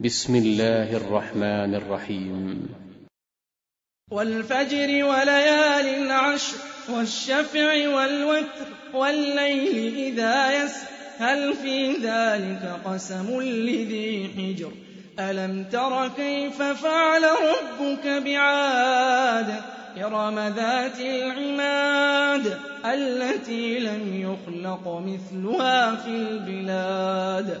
بسم الله الرحمن الرحيم. والفجر وليال عشر والشفع والوتر والليل إذا يسر هل في ذلك قسم لذي حجر؟ ألم تر كيف فعل ربك بعاد؟ إرم ذات العماد التي لم يخلق مثلها في البلاد.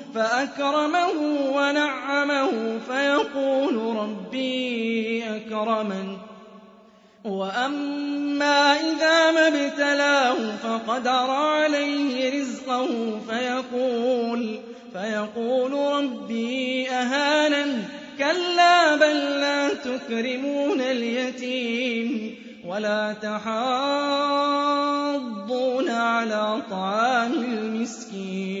فأكرمه ونعمه فيقول ربي أكرمن. وأما إذا ما ابتلاه فقدر عليه رزقه فيقول فيقول ربي أهانن. كلا بل لا تكرمون اليتيم ولا تحاضون على طعام المسكين.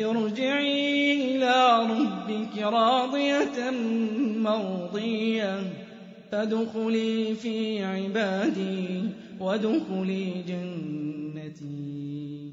ارجعي إلى ربك راضية مرضية. فادخلي في عبادي وادخلي جنتي.